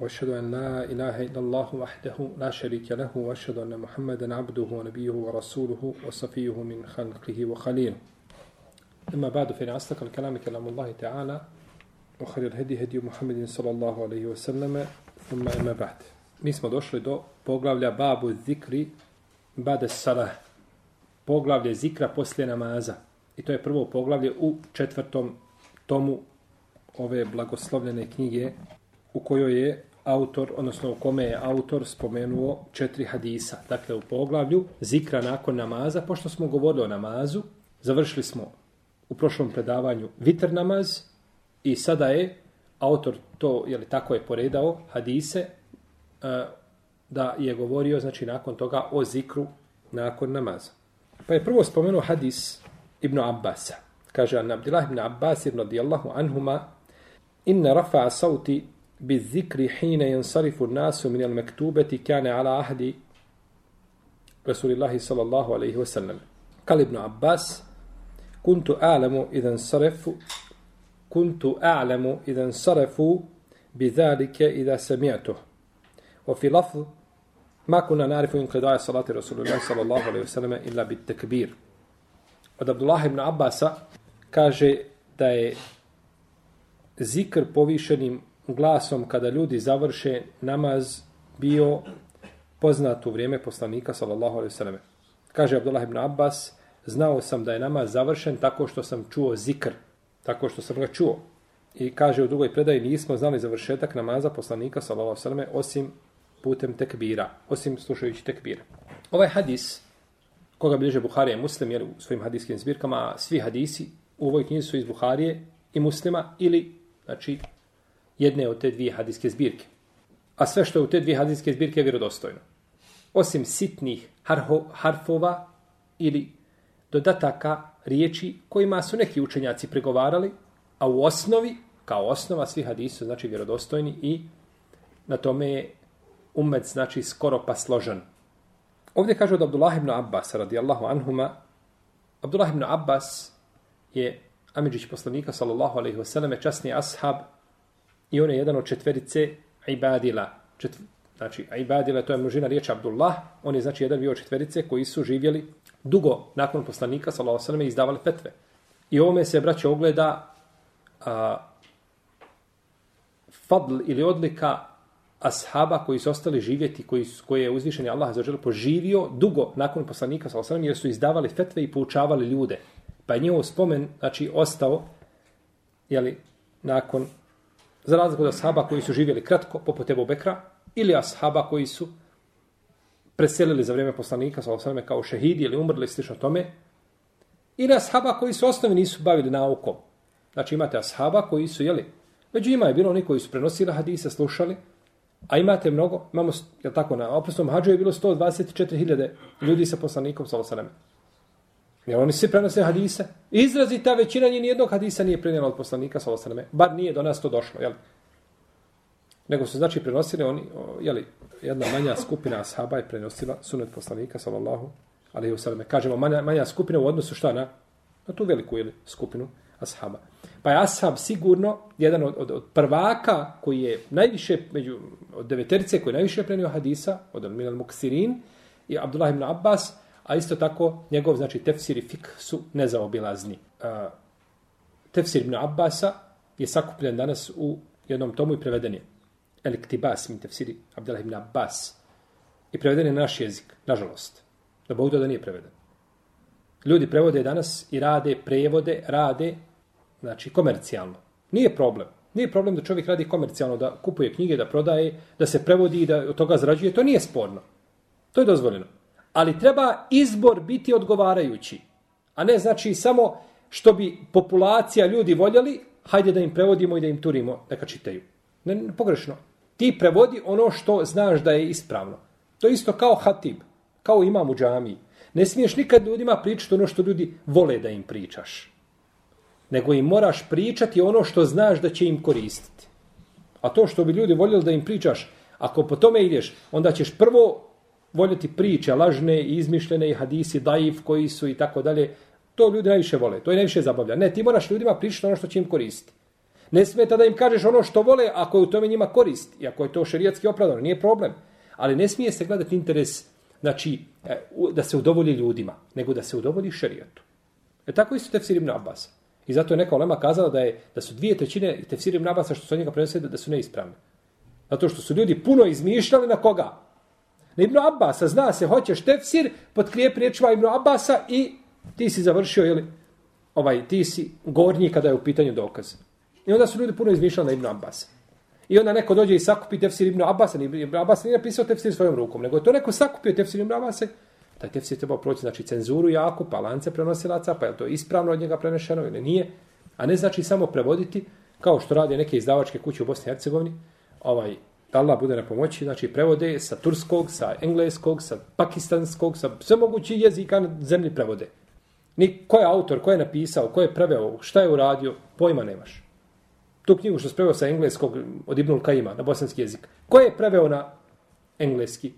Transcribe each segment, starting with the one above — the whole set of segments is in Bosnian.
واشهد ان لا اله الا الله وحده لا شريك له واشهد ان محمدا عبده ونبيه ورسوله وصفيه من خلقه وخليله اما بعد فان اصدق الكلام كلام الله تعالى وخير الهدي هدي محمد صلى الله عليه وسلم ثم اما بعد mi smo došli do poglavlja babu zikri bada salah poglavlje zikra poslije namaza i to je prvo poglavlje u četvrtom tomu ove blagoslovljene knjige u kojoj je autor, odnosno u kome je autor spomenuo četiri hadisa. Dakle, u poglavlju zikra nakon namaza, pošto smo govorili o namazu, završili smo u prošlom predavanju vitr namaz i sada je autor to, je li tako je poredao, hadise, e, da je govorio, znači, nakon toga o zikru nakon namaza. Pa je prvo spomenuo hadis Ibn Abbasa. Kaže, an Abdillah ibn Abbas ibn radijallahu anhuma, inna rafa'a sauti بالذكر حين ينصرف الناس من المكتوبة كان على عهد رسول الله صلى الله عليه وسلم. قال ابن عباس كنت أعلم إذا انصرف كنت أعلم إذا انصرفوا بذلك إذا سمعته. وفي لفظ ما كنا نعرف انقضاء صلاة رسول الله صلى الله عليه وسلم إلا بالتكبير. Od Abdullah ibn Abbasa kaže da je zikr povišenim glasom kada ljudi završe namaz bio poznat u vrijeme poslanika sallallahu alejhi ve selleme. Kaže Abdullah ibn Abbas: "Znao sam da je namaz završen tako što sam čuo zikr, tako što sam ga čuo." I kaže u drugoj predaji nismo znali završetak namaza poslanika sallallahu alejhi ve selleme osim putem tekbira, osim slušajući tekbir. Ovaj hadis koga bliže Buharija i Muslim jer u svojim hadiskim zbirkama svi hadisi u ovoj knjizi su iz Buharije i Muslima ili znači jedne od te dvije hadijske zbirke. A sve što je u te dvije hadijske zbirke je vjerodostojno. Osim sitnih harho, harfova ili dodataka riječi kojima su neki učenjaci pregovarali, a u osnovi, kao osnova svih hadisa, znači vjerodostojni i na tome je umet znači skoro pa složen. Ovdje kaže od Abdullah ibn Abbas radijallahu anhuma, Abdullah ibn Abbas je Amidžić poslanika sallallahu alaihi wasallam, časni ashab I on je jedan od četverice Ibadila. Četv... Znači, Ibadila to je množina riječi Abdullah. On je znači jedan bio od četverice koji su živjeli dugo nakon poslanika, sallallahu sallam, i izdavali fetve. I ovome se, braće, ogleda a, fadl ili odlika ashaba koji su ostali živjeti, koji, koje koji je uzvišeni Allah za želu poživio dugo nakon poslanika, sallallahu sallam, jer su izdavali fetve i poučavali ljude. Pa je njihov spomen, znači, ostao, jeli, nakon Za razliku od ashaba koji su živjeli kratko, poput Ebu Bekra, ili ashaba koji su preselili za vrijeme poslanika, sa osvrame kao šehidi ili umrli, slično tome, ili ashaba koji su osnovi nisu bavili naukom. Znači imate ashaba koji su, jeli, među ima je bilo oni koji su prenosili hadise, slušali, a imate mnogo, imamo, jel tako, na oprostom hađu je bilo 124.000 ljudi sa poslanikom, sa osvrame. Jer oni svi prenose hadise. Izrazi ta većina njih nijednog hadisa nije prenijela od poslanika, sa osaname. Bar nije do nas to došlo, jel? Nego su znači prenosili oni, jeli, jedna manja skupina ashaba je prenosila sunet poslanika, sallallahu alaihi wa sallam. Kažemo, manja, manja skupina u odnosu šta na, na tu veliku jeli, skupinu ashaba. Pa je ashab sigurno jedan od, od, od prvaka koji je najviše, među, od deveterice koji je najviše prenio hadisa, od Minal Muksirin, i Abdullah ibn Abbas, A isto tako, njegov, znači, tefsir i fik su nezaobilazni. Tefsir ibn Abbasa je sakupljen danas u jednom tomu i preveden je. Eliktibas, min tefsiri Abdullah ibn Abbas. I preveden je na naš jezik, nažalost. Da Bog da nije preveden. Ljudi prevode danas i rade prevode, rade, znači, komercijalno. Nije problem. Nije problem da čovjek radi komercijalno, da kupuje knjige, da prodaje, da se prevodi i da od toga zarađuje. To nije sporno. To je dozvoljeno ali treba izbor biti odgovarajući. A ne znači samo što bi populacija ljudi voljeli, hajde da im prevodimo i da im turimo neka čitaju. Ne, ne, pogrešno. Ti prevodi ono što znaš da je ispravno. To je isto kao hatib, kao imam u džamiji. Ne smiješ nikad ljudima pričati ono što ljudi vole da im pričaš. Nego im moraš pričati ono što znaš da će im koristiti. A to što bi ljudi voljeli da im pričaš, ako po tome ideš, onda ćeš prvo voljeti priče lažne i izmišljene i hadisi daif koji su i tako dalje, to ljudi najviše vole, to je najviše zabavlja. Ne, ti moraš ljudima pričati ono što će im koristiti. Ne smeta da im kažeš ono što vole ako je u tome njima korist i ako je to šerijatski opravdano, nije problem. Ali ne smije se gledati interes znači, e, da se udovolji ljudima, nego da se udovolji šerijatu. E tako isto tefsir ibn Abbas. I zato je neka olema kazala da je da su dvije trećine tefsir ibn Abbasa što su od njega prenosili da, da su neispravne. Zato što su ljudi puno izmišljali na koga? Na Ibnu Abbasa, zna se, hoćeš tefsir, potkrijep riječima Ibnu Abbasa i ti si završio, jeli, ovaj, ti si gornji kada je u pitanju dokaz. I onda su ljudi puno izmišljali na Ibnu Abbasa. I onda neko dođe i sakupi tefsir Ibnu Abbasa, Ibnu Abbas nije napisao tefsir svojom rukom, nego je to neko sakupio tefsir Ibnu Abbasa, taj tefsir treba proći, znači cenzuru jako, pa lance prenosilaca, pa je to ispravno od njega prenešeno ili nije, a ne znači samo prevoditi, kao što rade neke izdavačke kuće u Bosni i Hercegovini, ovaj, da Allah bude na pomoći, znači prevode sa turskog, sa engleskog, sa pakistanskog, sa sve mogući jezika na zemlji prevode. Ni ko je autor, ko je napisao, ko je preveo, šta je uradio, pojma nemaš. Tu knjigu što je preveo sa engleskog od Ibnul Kajima na bosanski jezik. Ko je preveo na engleski?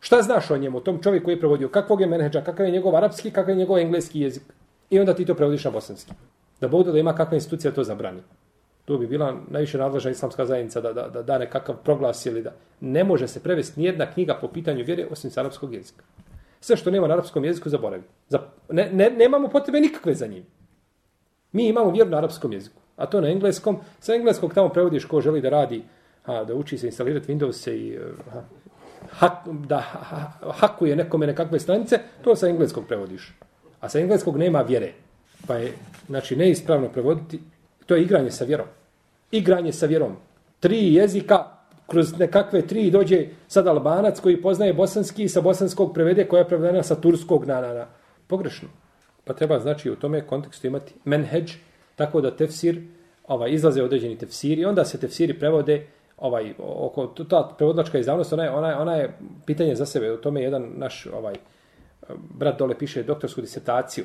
Šta znaš o njemu, tom čovjeku koji je prevodio? Kakvog je menedža, kakav je njegov arapski, kakav je njegov engleski jezik? I onda ti to prevodiš na bosanski. Da Bog da ima kakva institucija to zabrani. To bi bila najviše nadležna islamska zajednica da, da, da da nekakav proglas ili da ne može se prevesti nijedna knjiga po pitanju vjere osim s arapskog jezika. Sve što nema na arapskom jeziku zaboravi. Za, ne, ne, nemamo potrebe nikakve za njim. Mi imamo vjeru na arapskom jeziku. A to na engleskom. Sa engleskog tamo prevodiš ko želi da radi, a, da uči se instalirati Windows i e, a, hak, da ha, hakuje nekome nekakve stranice, to sa engleskog prevodiš. A sa engleskog nema vjere. Pa je, znači, neispravno prevoditi To je igranje sa vjerom. Igranje sa vjerom. Tri jezika, kroz nekakve tri dođe sad albanac koji poznaje bosanski i sa bosanskog prevede koja je prevedena sa turskog na, na, na. Pogrešno. Pa treba znači u tome kontekstu imati menheđ, tako da tefsir, ovaj, izlaze određeni tefsiri i onda se tefsiri prevode ovaj oko ta prevodlačka izdavnost ona je ona ona je pitanje za sebe u tome jedan naš ovaj brat dole piše doktorsku disertaciju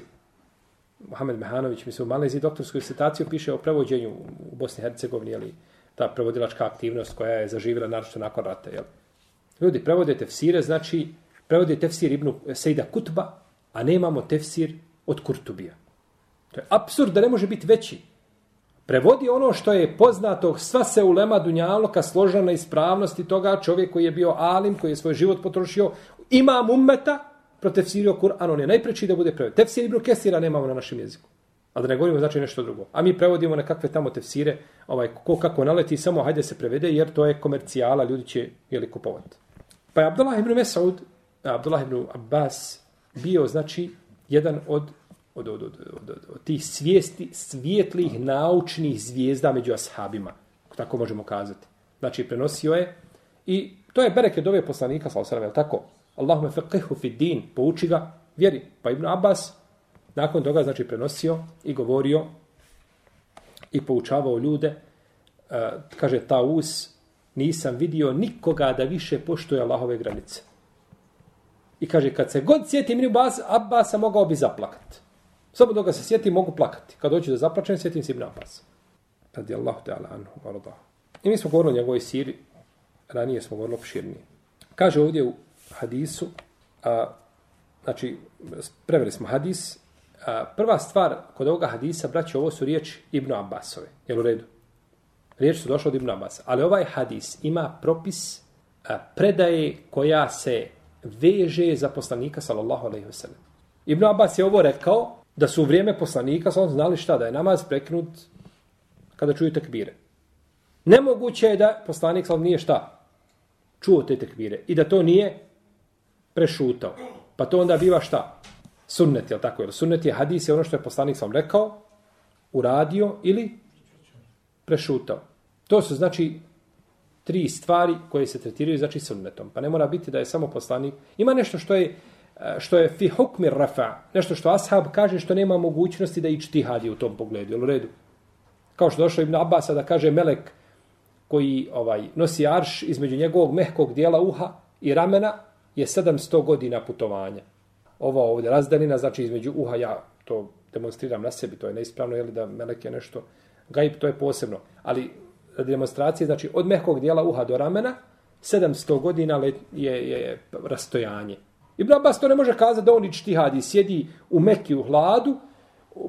Mohamed Mehanović, mislim, u Maleziji doktorsku disertaciju piše o prevođenju u Bosni i Hercegovini, ali ta prevodilačka aktivnost koja je zaživjela naročito nakon rata. Jel? Ljudi, prevode tefsire, znači, prevode tefsir Ibnu Sejda Kutba, a nemamo tefsir od Kurtubija. To je absurd da ne može biti veći. Prevodi ono što je poznato, sva se ulema Dunjaloka složena ispravnosti toga čovjek koji je bio alim, koji je svoj život potrošio, imam ummeta, protefsirio Kur'an, on je najpreći da bude preveden. Tefsir Ibn Kesira nemamo na našem jeziku. A da ne govorimo znači nešto drugo. A mi prevodimo nekakve tamo tefsire, ovaj, ko kako naleti, samo hajde se prevede, jer to je komercijala, ljudi će jeli kupovati. Pa je Abdullah ibn Mesaud, Abdullah ibn Abbas, bio, znači, jedan od, od, od, od, od, od, od tih svijesti, svijetlih naučnih zvijezda među ashabima. Tako možemo kazati. Znači, prenosio je i to je bereket ove poslanika, sallallahu alejhi ve tako? Allahume feqihu fi din, pouči ga vjeri. Pa Ibn Abbas nakon toga znači prenosio i govorio i poučavao ljude. Uh, kaže Taus, nisam vidio nikoga da više poštuje Allahove granice. I kaže, kad se god sjeti Ibn Abbas, Abbasa mogao bi zaplakat. Samo dok se sjeti, mogu plakati. Kad dođu da zaplačem, sjetim se Ibn Abbas. Radi Allahu ta'ala anhu. I mi smo govorili o njegovoj siri, ranije smo govorili opširnije. Kaže ovdje u hadisu, a, znači, preveli smo hadis, a, prva stvar kod ovoga hadisa, braće, ovo su riječi Ibnu Abbasove. Jel u redu? Riječi su došle od Ibnu Abbas. Ali ovaj hadis ima propis a, predaje koja se veže za poslanika, sallallahu alaihi ve sellem. Ibnu Abbas je ovo rekao da su u vrijeme poslanika sallallahu znali šta, da je namaz prekinut kada čuju tekbire. Nemoguće je da poslanik sallallahu nije šta čuo te tekbire i da to nije prešutao. Pa to onda biva šta? Sunnet, je tako? Jer sunnet je hadis, je ono što je poslanik sam rekao, uradio ili prešutao. To su znači tri stvari koje se tretiraju znači sunnetom. Pa ne mora biti da je samo poslanik. Ima nešto što je što je fi hukmi rafa, nešto što ashab kaže što nema mogućnosti da ići u tom pogledu, jel u redu? Kao što došlo Ibn Abbas da kaže melek koji ovaj nosi arš između njegovog mehkog dijela uha i ramena, je 700 godina putovanja. Ovo ovdje razdanina, znači između uha, ja to demonstriram na sebi, to je neispravno, je li da melek je nešto, gajb to je posebno. Ali demonstracije, znači od mehkog dijela uha do ramena, 700 godina let, je, je rastojanje. Ibn Abbas to ne može kazati da on ići sjedi u meki u hladu,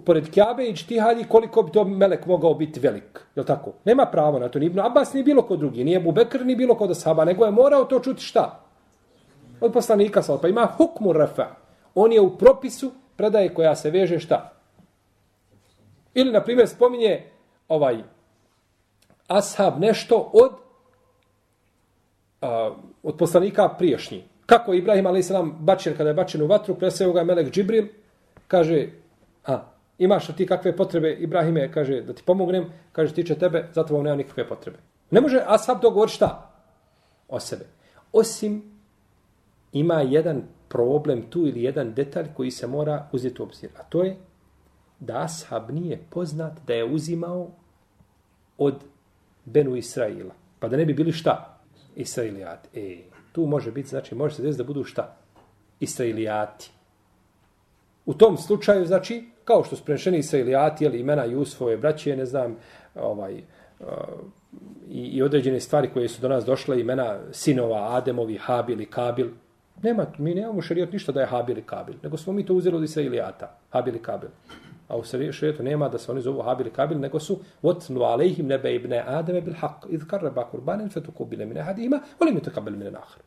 pored Kjabe i čtihadi koliko bi to melek mogao biti velik. Je tako? Nema pravo na to. Ni Ibn Abbas ni bilo ko drugi. Nije Bubekr ni bilo ko da saba. Nego je morao to čuti šta? Od poslanika sa Pa ima hukmu rafa. On je u propisu predaje koja se veže šta? Ili, na primjer, spominje ovaj ashab nešto od a, od poslanika priješnji. Kako Ibrahim a.s. bačen, kada je bačen u vatru, preseo ga Melek Džibril, kaže, a, imaš li ti kakve potrebe, Ibrahime, kaže, da ti pomognem, kaže, tiče tebe, zato vam nema nikakve potrebe. Ne može ashab to šta? O sebe. Osim ima jedan problem tu ili jedan detalj koji se mora uzeti u obzir. A to je da ashab nije poznat da je uzimao od Benu Israila. Pa da ne bi bili šta? Israilijati. E, tu može biti, znači, može se desiti da budu šta? Israilijati. U tom slučaju, znači, kao što su prenešeni Israilijati, ili imena Jusufove braće, ne znam, ovaj, uh, i, i određene stvari koje su do nas došle, imena sinova Ademovi, Habil i Kabil, nema, mi nemamo šarijat ništa da je Habil i Kabil, nego smo mi to uzeli od Israilijata, Habil i Kabil. A u šerijetu nema da se oni zovu Habil i Kabil, nego su votnu alejhim nebe ibne Ademe bil haq, idh karreba kurbanin fetuku bile mine hadima, volim mi to kabel mine nahar.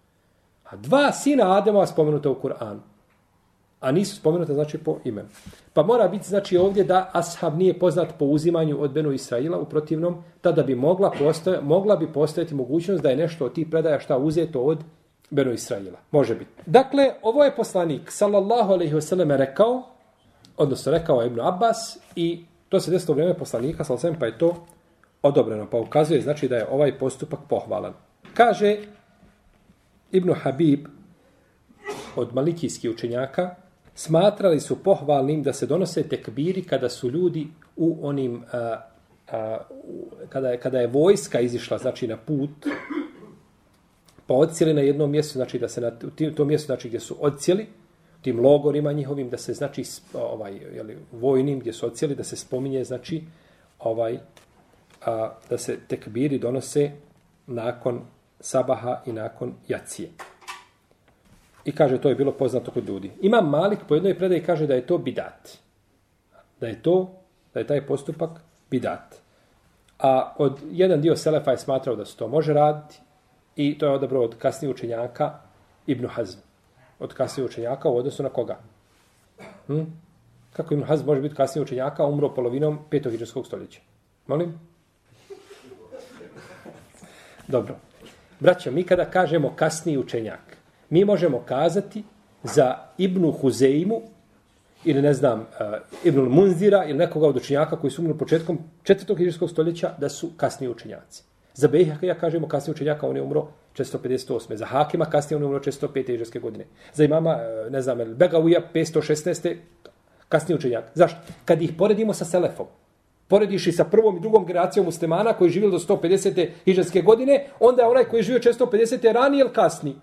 A dva sina Adema spomenuta u Kur'anu. A nisu spomenuta znači po imenu. Pa mora biti znači ovdje da ashab nije poznat po uzimanju od Benu Israila, u protivnom, tada bi mogla, postoje, mogla bi postojati mogućnost da je nešto od tih predaja šta uzeto od Beno Israila. Može biti. Dakle, ovo je poslanik, sallallahu alaihi wasallam, rekao, odnosno rekao je Ibn Abbas i to se desilo u vrijeme poslanika, sallallahu alaihi pa je to odobreno. Pa ukazuje, znači da je ovaj postupak pohvalan. Kaže Ibn Habib od malikijskih učenjaka, smatrali su pohvalnim da se donose tekbiri kada su ljudi u onim, a, a, kada, je, kada je vojska izišla, znači na put, pa odcijeli na jednom mjestu, znači da se na tom mjestu, znači gdje su odcijeli, tim logorima njihovim, da se znači ovaj, jeli, vojnim gdje su odcijeli, da se spominje, znači, ovaj, a, da se tekbiri donose nakon sabaha i nakon jacije. I kaže, to je bilo poznato kod ljudi. Ima Malik po jednoj predaji kaže da je to bidat. Da je to, da je taj postupak bidat. A od jedan dio Selefa je smatrao da se to može raditi i to je odabro od kasnije učenjaka Ibnu Hazm. Od kasnije učenjaka u odnosu na koga? Hm? Kako Ibn Hazm može biti kasnije učenjaka umro polovinom petog hiđarskog stoljeća? Molim? Dobro. Braćo, mi kada kažemo kasniji učenjak, mi možemo kazati za Ibnu Huzeimu ili ne znam, uh, Ibnul Munzira ili nekoga od učenjaka koji su umrli početkom četvrtog hiđarskog stoljeća da su kasniji učenjaci. Za Bejhaka ja kažemo kasnije učenjaka, on je umro 458. Za Hakima kasnije on je umro 405. hiđarske godine. Za imama, e, ne znam, Begauja 516. kasnije učenjak. Zašto? Kad ih poredimo sa Selefom, porediš i sa prvom i drugom generacijom muslimana koji je živio do 150. hiđarske godine, onda je onaj koji je živio 450. rani ili kasni?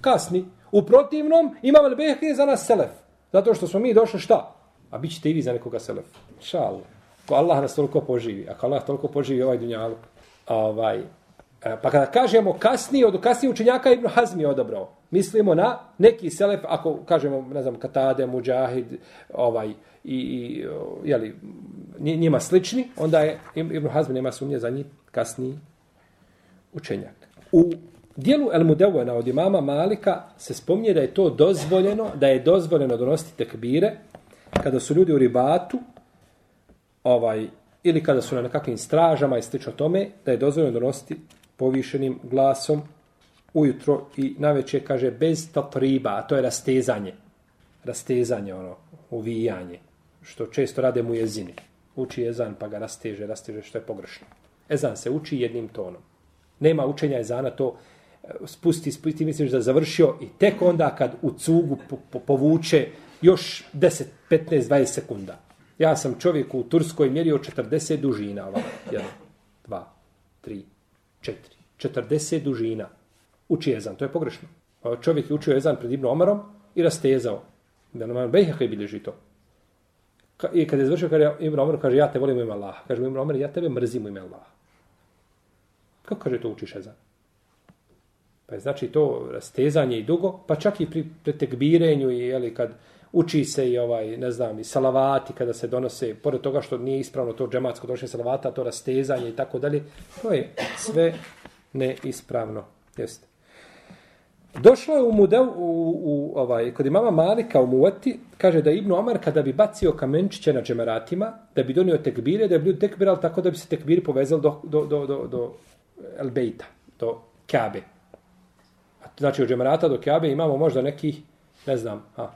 Kasni. U protivnom, imam al je za nas selef. Zato što smo mi došli šta? A bit ćete i vi za nekoga selef. Šal. Ko Allah nas toliko poživi. Ako Allah toliko poživi ovaj dunjaluk. Ovaj, e, pa kada kažemo kasnije, od kasnije učenjaka Ibn Hazmi je odabrao. Mislimo na neki selef, ako kažemo, ne znam, Katade, Mujahid, ovaj, i, i e, jeli, njima slični, onda je Ibn Hazmi nema sumnje za njih kasniji učenjak. U dijelu El Mudevena od imama Malika se spominje da je to dozvoljeno, da je dozvoljeno donositi tekbire kada su ljudi u ribatu ovaj, ili kada su na nekakvim stražama i slično tome, da je dozvoljeno donositi povišenim glasom ujutro i naveče kaže bez tatriba, a to je rastezanje. Rastezanje, ono, uvijanje što često rade mu jezini. Uči jezan pa ga rasteže, rasteže što je pogrešno. Ezan se uči jednim tonom. Nema učenja ezana, to e, spusti, spusti, misliš da završio i tek onda kad u cugu po, po, povuče još 10, 15, 20 sekunda. Ja sam čovjek u Turskoj mjerio 40 dužina. Ovaj. 1, 2, 3, 4. 40 dužina. Uči jezan, to je pogrešno. Čovjek je učio jezan pred Ibn Omarom i rastezao. Da nam Bejhaka je bilježi to. I kad je završio, kaže, Ibn Omer kaže, ja te volim u ime Allaha. Kaže, Ibn Omer, ja tebe mrzim u ime Allaha. Kako kaže to učiš Ezan? Pa je znači to rastezanje i dugo, pa čak i pri pretekbirenju i jeli, kad uči se i ovaj, ne znam, i salavati kada se donose, pored toga što nije ispravno to džematsko došenje salavata, to rastezanje i tako dalje, to je sve neispravno. Jeste. Došlo je u Mudel, u, u, ovaj, kod imama Malika u Muvati, kaže da Ibnu Omar kada bi bacio kamenčiće na džemeratima, da bi donio tekbire, da bi bio tekbir, ali tako da bi se tekbiri povezali do, do, do, do, do Elbejta, do Kabe. Znači od džemerata do Kabe imamo možda nekih, ne znam, a,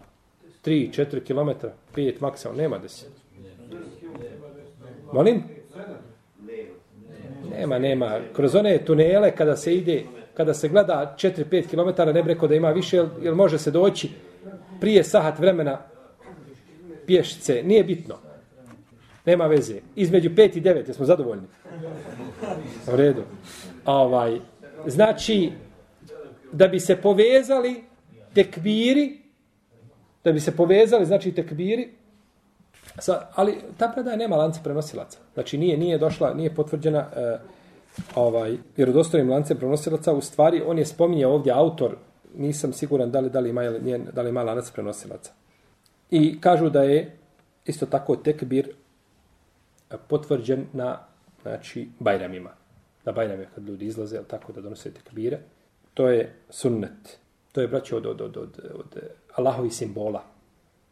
3, 4 km, 5 maksimalno, nema da se. Molim? Nema, nema. Kroz one tunele kada se ide, kada se gleda 4-5 km, ne breko da ima više, jer, jer može se doći prije sahat vremena pješice. Nije bitno. Nema veze. Između 5 i 9, smo zadovoljni. U redu. Ovaj, znači, da bi se povezali tekbiri, da bi se povezali, znači tekbiri, sa, ali ta predaja nema lanca prenosilaca. Znači nije nije došla, nije potvrđena e, ovaj vjerodostojnim lancem prenosilaca. U stvari on je spominjao ovdje autor, nisam siguran da li da li ima ili nije, da li ima lanac prenosilaca. I kažu da je isto tako tekbir eh, potvrđen na znači bajramima. Na bajramima kad ljudi izlaze, tako da donose tekbire. To je sunnet. To je braćo od, od, od, od, od Allahovi simbola.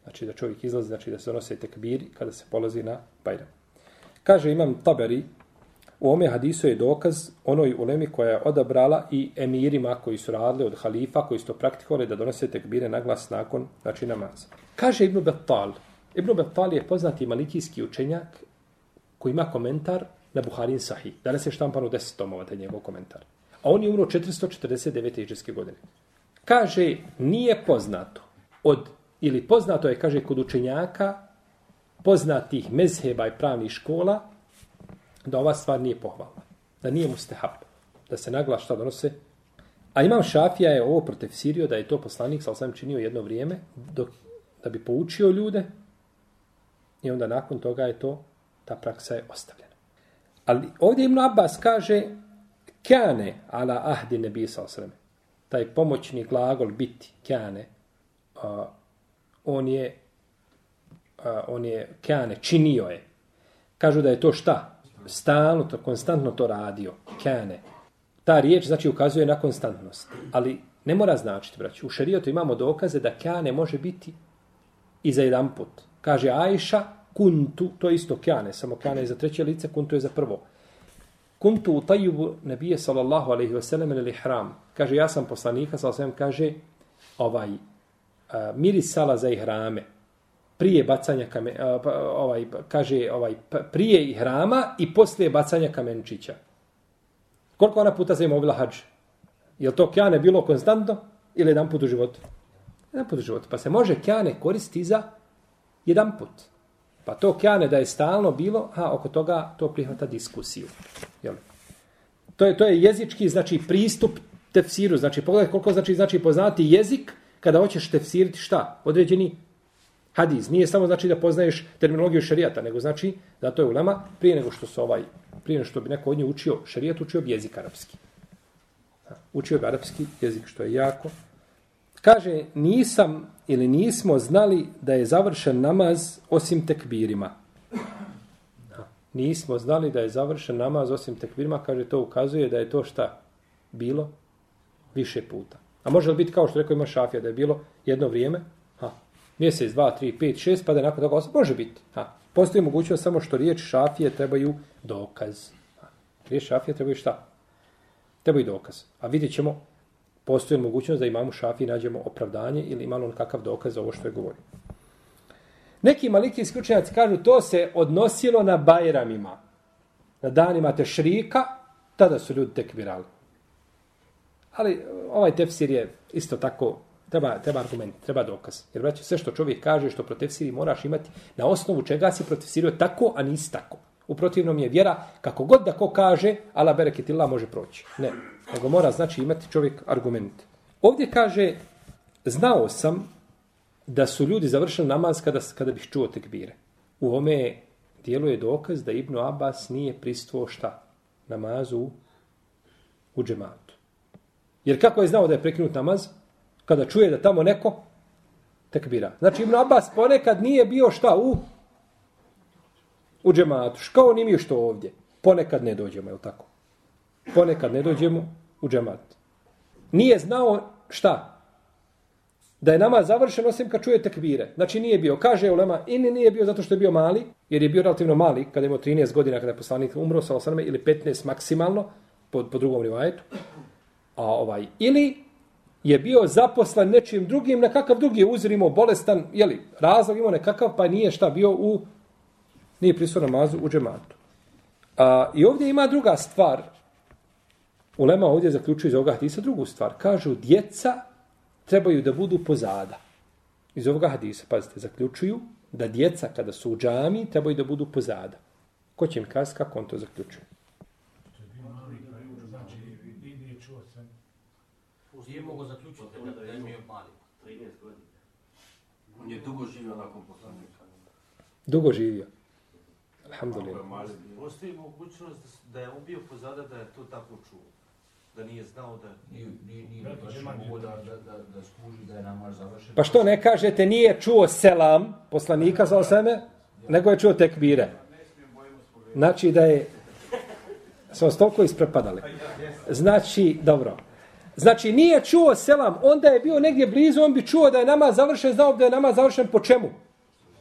Znači da čovjek izlazi, znači da se donose tekbiri kada se polazi na Bajram. Kaže imam Taberi, u ome hadisu je dokaz onoj ulemi koja je odabrala i emirima koji su radili od halifa, koji su to praktikovali da donose tekbire na glas nakon znači, namaza. Kaže Ibn Battal, Ibn Battal je poznati malikijski učenjak koji ima komentar na Buharin Sahih. Danas je štampan u deset tomova, taj njegov komentar. A on je umro 449. iđeske godine. Kaže, nije poznato od, ili poznato je, kaže, kod učenjaka poznatih mezheba i pravnih škola, da ova stvar nije pohvalna. Da nije mustahab. Da se nagla šta donose. A imam šafija je ovo protefsirio da je to poslanik, sal sam činio jedno vrijeme, dok, da bi poučio ljude, i onda nakon toga je to, ta praksa je ostavljena. Ali ovdje Ibn Abbas kaže, kane ala ahdi nebi sa osreme. Taj pomoćni glagol biti, kane, uh, on je uh, on je kane, činio je. Kažu da je to šta? Stalno, to, konstantno to radio. Kane. Ta riječ znači ukazuje na konstantnost. Ali ne mora značiti, braći. U šerijatu imamo dokaze da kane može biti i za jedan put. Kaže Ajša, kuntu, to je isto kane, samo kane je za treće lice, kuntu je za prvo kuntu utajubu nebije sallallahu alaihi wasallam ili hram. Kaže, ja sam poslanika, sallallahu alaihi kaže, ovaj, a, mirisala za ihrame, prije bacanja kamen, uh, ovaj, kaže, ovaj, prije ihrama i poslije bacanja kamenčića. Koliko ona puta se imovila hađ? Je to kjane bilo konstantno ili jedan put u životu? Jedan put u životu. Pa se može kjane koristiti za jedan put. Pa to kjane da je stalno bilo, a oko toga to prihvata diskusiju. Jel? To je to je jezički znači pristup tefsiru, znači pogledaj koliko znači znači poznati jezik kada hoćeš tefsiriti šta? Određeni hadis. Nije samo znači da poznaješ terminologiju šerijata, nego znači da to je ulema prije nego što se ovaj prije nego što bi neko od nje učio šerijat, učio bi jezik arapski. Učio bi arapski jezik, što je jako. Kaže, nisam ili nismo znali da je završen namaz osim tekbirima. Nismo znali da je završen namaz osim tekbirima, kaže, to ukazuje da je to šta bilo više puta. A može li biti kao što rekao ima šafija, da je bilo jedno vrijeme, ha, mjesec, dva, tri, pet, šest, pa da je nakon toga osam, može biti. Ha. Postoji mogućnost samo što riječ šafije trebaju dokaz. Ha. Riječ šafije trebaju šta? Trebaju dokaz. A vidjet ćemo postoji mogućnost da imamo šafije nađemo opravdanje ili imamo on kakav dokaz za ovo što je govorio. Neki maliki isključenjaci kažu to se odnosilo na bajramima, na danima tešrika, tada su ljudi tekbirali. Ali e, ovaj tefsir je isto tako, treba, treba argument, treba dokaz. Jer već sve što čovjek kaže, što protefsiri, moraš imati, na osnovu čega si protefsirio tako, a nisi tako. U protivnom je vjera, kako god da ko kaže, ala bereketillah može proći. Ne, nego mora znači imati čovjek argument. Ovdje kaže, znao sam da su ljudi završili namaz kada, kada bih čuo tekbire. U ome dijelu je dokaz da Ibnu Abbas nije pristuo šta? Namazu u džematu. Jer kako je znao da je prekinut namaz? Kada čuje da tamo neko tekbira. Znači Ibn Abbas ponekad nije bio šta u u džematu. Kao ni mi što ovdje. Ponekad ne dođemo, je tako? Ponekad ne dođemo u džemat. Nije znao šta? Da je nama završen osim kad čuje tekbire. Znači nije bio. Kaže Ulema, ili nije bio zato što je bio mali, jer je bio relativno mali, kada je imao 13 godina, kada je poslanik umro, sa osaname, ili 15 maksimalno, po, po drugom rivajetu. A ovaj, ili je bio zaposlan nečim drugim, nekakav drugi je imao bolestan, jeli, razlog imao nekakav, pa nije šta bio u, nije prisutno namazu u džematu. A, I ovdje ima druga stvar. Ulema ovdje zaključuje iz ovoga hadisa drugu stvar. Kažu, djeca trebaju da budu pozada. Iz ovoga hadisa, pazite, zaključuju da djeca kada su u džami trebaju da budu pozada. Ko će mi kazati kako on to zaključuje? Mogo zaključiti da je bio mali. 13 godina. On je dugo živio nakon poslanika. Dugo živio. Alhamdulillah. Postoji mogućnost da je on bio pozada da je to tako čuo. Da nije znao da... Nije, nije, nije baš mogo da, da, da, da skuži da je namaz završen. Pa što ne kažete, nije čuo selam poslanika za osame, nego je čuo tekbire. Znači da je... Smo vas toliko isprepadali. Znači, dobro. Znači, nije čuo selam, onda je bio negdje blizu, on bi čuo da je nama završen, znao da je nama završen po čemu?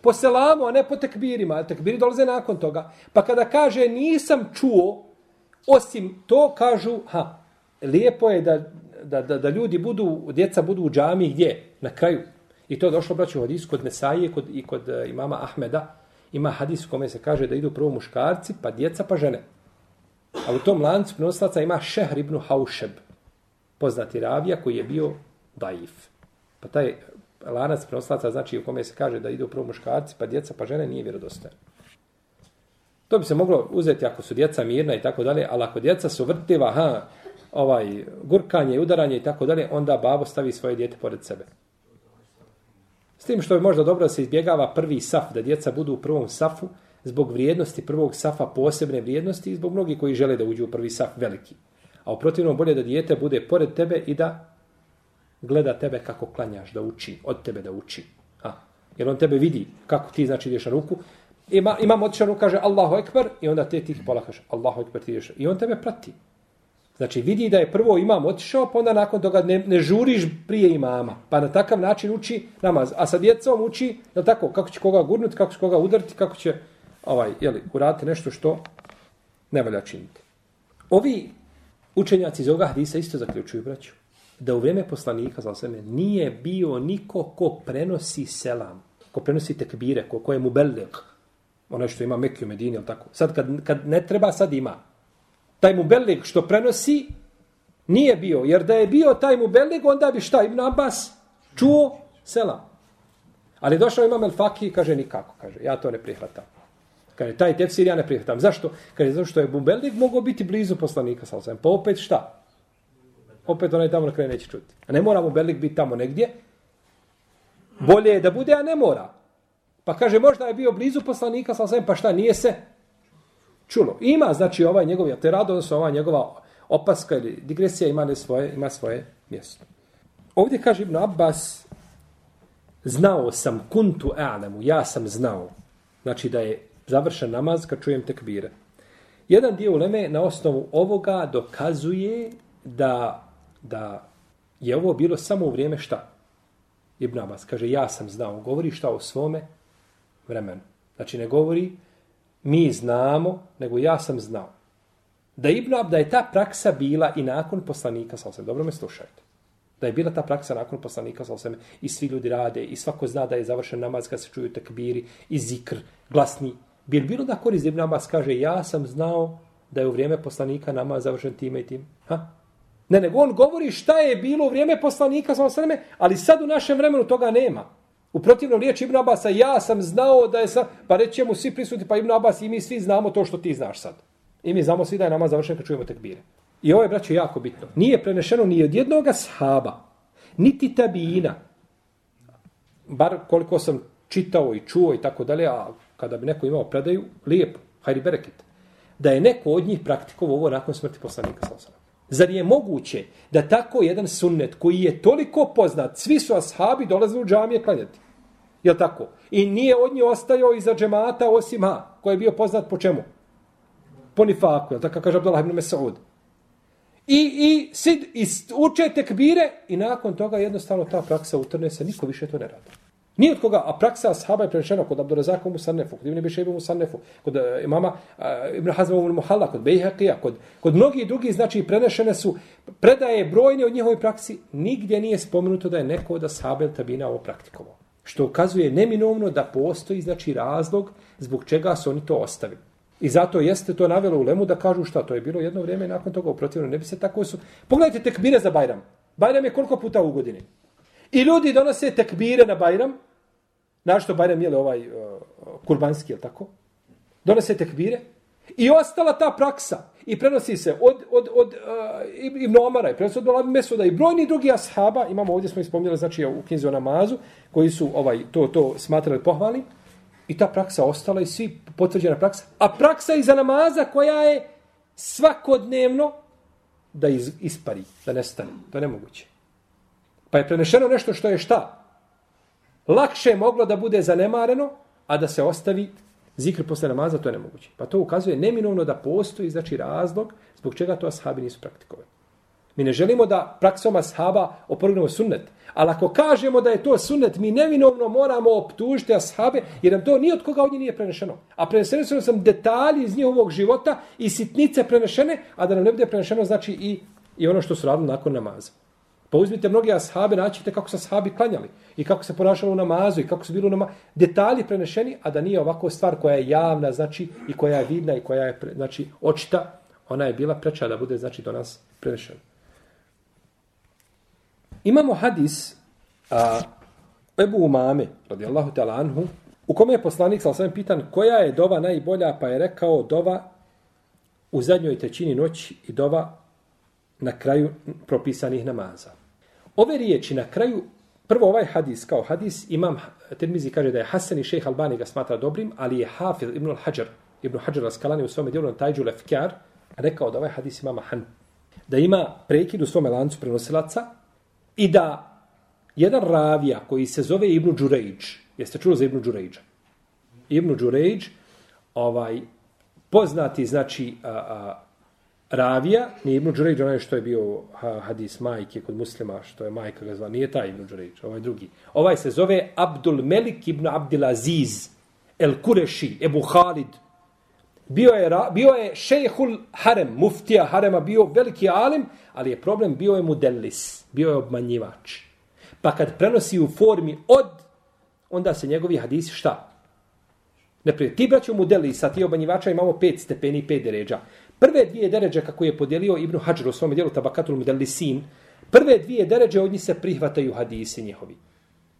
Po selamu, a ne po tekbirima. Tekbiri dolaze nakon toga. Pa kada kaže nisam čuo, osim to kažu, ha, lijepo je da, da, da, da ljudi budu, djeca budu u džami gdje? Na kraju. I to je došlo, braću, u hadisu kod Mesaije kod, i kod uh, imama Ahmeda. Ima hadis u kome se kaže da idu prvo muškarci, pa djeca, pa žene. A u tom lancu prenoslaca ima Šehr ibn Haušeb, poznati ravija koji je bio daif. Pa taj lanac prenoslaca znači u kome se kaže da idu prvo muškarci, pa djeca, pa žene, nije vjerodostojan. To bi se moglo uzeti ako su djeca mirna i tako dalje, ali ako djeca su vrtiva, ha, ovaj, gurkanje, udaranje i tako dalje, onda babo stavi svoje djete pored sebe. S tim što je možda dobro da se izbjegava prvi saf, da djeca budu u prvom safu, zbog vrijednosti prvog safa posebne vrijednosti i zbog mnogi koji žele da uđu u prvi saf veliki. A u protivnom bolje da dijete bude pored tebe i da gleda tebe kako klanjaš, da uči, od tebe da uči. A, jer on tebe vidi kako ti znači ideš na ruku. Ima, imam otišan ruku, kaže Allahu Ekber i onda te ti pola kaže Allahu Ekber ti ideš. I on tebe prati. Znači vidi da je prvo imam otišao, pa onda nakon toga ne, ne žuriš prije imama. Pa na takav način uči namaz. A sa djecom uči, je tako, kako će koga gurnuti, kako će koga udariti, kako će ovaj, jeli, uraditi nešto što ne valja činiti. Ovi učenjaci iz ovoga hadisa isto zaključuju, braću, da u vrijeme poslanika, za sveme, nije bio niko ko prenosi selam, ko prenosi tekbire, ko, ko je mu beleg, ono što ima Mekiju Medini, ili tako. Sad kad, kad ne treba, sad ima. Taj mu beleg što prenosi, nije bio, jer da je bio taj mu beleg, onda bi šta, Ibn Abbas čuo selam. Ali došao imam El Faki i kaže nikako, kaže, ja to ne prihvatam. Kaže, taj tefsir ja ne prihvatam. Zašto? Kaže, zato što je Bumbelik mogao biti blizu poslanika, sa osam. Pa opet šta? Opet onaj tamo na kraju neće čuti. A ne mora Bumbelik biti tamo negdje. Bolje je da bude, a ne mora. Pa kaže, možda je bio blizu poslanika, sa osam, pa šta, nije se čulo. Ima, znači, ovaj njegov, ja te rado, odnosno ova njegova opaska ili digresija ima, svoje, ima svoje mjesto. Ovdje kaže Ibn Abbas, znao sam kuntu a'lamu, ja sam znao. Znači da je završen namaz kad čujem tekbire. Jedan dio uleme na osnovu ovoga dokazuje da, da je ovo bilo samo u vrijeme šta? Ibn Abbas kaže ja sam znao. Govori šta o svome vremenu. Znači ne govori mi znamo, nego ja sam znao. Da Ibn Abbas, da je ta praksa bila i nakon poslanika, sa osam, dobro me slušajte, da je bila ta praksa nakon poslanika, sa osam, i svi ljudi rade, i svako zna da je završen namaz kad se čuju tekbiri, i zikr, glasni, Bil bilo da korist Ibn Abbas kaže ja sam znao da je u vrijeme poslanika nama završen time i tim? Ha? Ne, nego on govori šta je bilo u vrijeme poslanika sa ali sad u našem vremenu toga nema. U protivnom riječi Ibn Abbas, ja sam znao da je sa... Pa reći mu svi prisutni, pa Ibn Abbas i mi svi znamo to što ti znaš sad. I mi znamo svi da je nama završen kad čujemo tekbire. I ovo je, braćo, jako bitno. Nije prenešeno ni od jednog sahaba, niti tabijina. bar koliko sam čitao i čuo i tako dalje, a kada bi neko imao predaju, lijepo, hajri bereket, da je neko od njih praktikovao ovo nakon smrti poslanika sa osama. Zar je moguće da tako jedan sunnet koji je toliko poznat, svi su ashabi dolazili u džamije klanjati. Je tako? I nije od nje ostajao iza džemata osim ha, koji je bio poznat po čemu? Po nifaku, je tako kaže Abdullah ibn Mesaud. I, i, sid, i uče tekbire i nakon toga jednostavno ta praksa utrne se, niko više to ne radi. Nije od koga, a praksa ashaba je prenešena kod Abdurazaka u Musanefu, kod Ibn Bišebi u Musanefu, kod uh, imama uh, Ibn Hazma u Muhalla, kod Bejhaqija, kod, kod mnogih drugih, znači prenešene su predaje brojne od njihovoj praksi, nigdje nije spomenuto da je neko od ashaba ili tabina ovo praktikovao. Što ukazuje neminovno da postoji, znači, razlog zbog čega su oni to ostavili. I zato jeste to navjelo u Lemu da kažu šta, to je bilo jedno vrijeme nakon toga protivno ne bi se tako su... Pogledajte tekbire za Bajram. Bajram je koliko puta u godini. I ljudi donose tekbire na Bajram, Našto Bajram je ovaj uh, kurbanski, je tako? Donose tekbire. I ostala ta praksa. I prenosi se od, od, od uh, Ibn Omara, i prenosi od Balabi Mesuda i brojni drugi ashaba. Imamo ovdje, smo ispomnjali, znači u knjizi o namazu, koji su ovaj to to smatrali pohvali I ta praksa ostala i svi potvrđena praksa. A praksa iza namaza koja je svakodnevno da iz, ispari, da nestane. To je nemoguće. Pa je prenešeno nešto što je šta? lakše je moglo da bude zanemareno, a da se ostavi zikr posle namaza, to je nemoguće. Pa to ukazuje neminovno da postoji znači razlog zbog čega to ashabi nisu praktikovali. Mi ne želimo da praksom ashaba oporugnemo sunnet, ali ako kažemo da je to sunnet, mi neminovno moramo optužiti ashabe, jer nam to ni od koga od njih nije prenešeno. A prenešeno su nam detalji iz njihovog života i sitnice prenešene, a da nam ne bude prenešeno znači i, i ono što su radili nakon namaza. Pa uzmite mnogi ashabe, naćite kako su ashabi klanjali i kako se ponašali u namazu i kako su bili u namazu. Detalji prenešeni, a da nije ovako stvar koja je javna, znači, i koja je vidna i koja je, znači, očita, ona je bila preča da bude, znači, do nas prenešena. Imamo hadis a, Ebu Umame, radijallahu ta'ala anhu, u kome je poslanik, sal sam pitan, koja je dova najbolja, pa je rekao dova u zadnjoj trećini noći i dova na kraju propisanih namaza. Ove riječi na kraju, prvo ovaj hadis kao hadis, imam Tirmizi kaže da je Hasan i šejh Albani ga smatra dobrim, ali je Hafiz ibn al-Hajar, ibn Hajar al-Skalani u svome djelu na tajđu lefkjar, rekao da ovaj hadis ima mahan. Da ima prekid u svome lancu prenosilaca i da jedan ravija koji se zove Ibn Đurejđ, jeste čuli za Ibn Đurejđa? Ibn Đurejđ, ovaj, poznati, znači, a, a, Ravija, nije Ibn Đurejđ, onaj što je bio hadis majke kod muslima, što je majka ga zvala, nije taj Ibn Đurejđ, ovaj drugi. Ovaj se zove Abdul Melik ibn Abdil Aziz, El Kureši, Ebu Halid. Bio je, bio je šejhul harem, muftija harema, bio veliki alim, ali je problem, bio je mudelis, bio je obmanjivač. Pa kad prenosi u formi od, onda se njegovi hadisi šta? Ne prije, ti braćo mudelisa, ti obmanjivača imamo pet stepeni, pet deređa. Prve dvije deređe kako je podijelio Ibn Hajar u svom dijelu Tabakatul Mudallisin, prve dvije deređe od njih se prihvataju hadisi njihovi.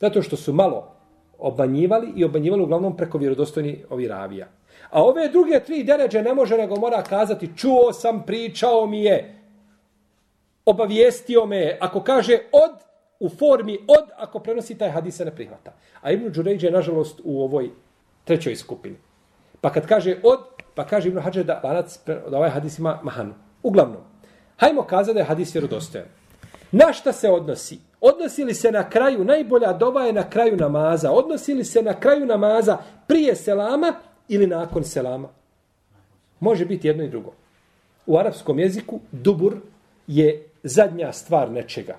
Zato što su malo obanjivali i obanjivali uglavnom preko vjerodostojni ovi ravija. A ove druge tri deređe ne može nego mora kazati čuo sam, pričao mi je, obavijestio me Ako kaže od, u formi od, ako prenosi taj hadis se ne prihvata. A Ibn Đurejđe je nažalost u ovoj trećoj skupini. Pa kad kaže od, Pa kaže Ibn Hađer da, lanac, da ovaj hadis ima mahanu. Uglavnom, hajmo kazati da je hadis vjerodostojan. Na šta se odnosi? Odnosi li se na kraju, najbolja doba je na kraju namaza, odnosi li se na kraju namaza prije selama ili nakon selama? Može biti jedno i drugo. U arapskom jeziku dubur je zadnja stvar nečega.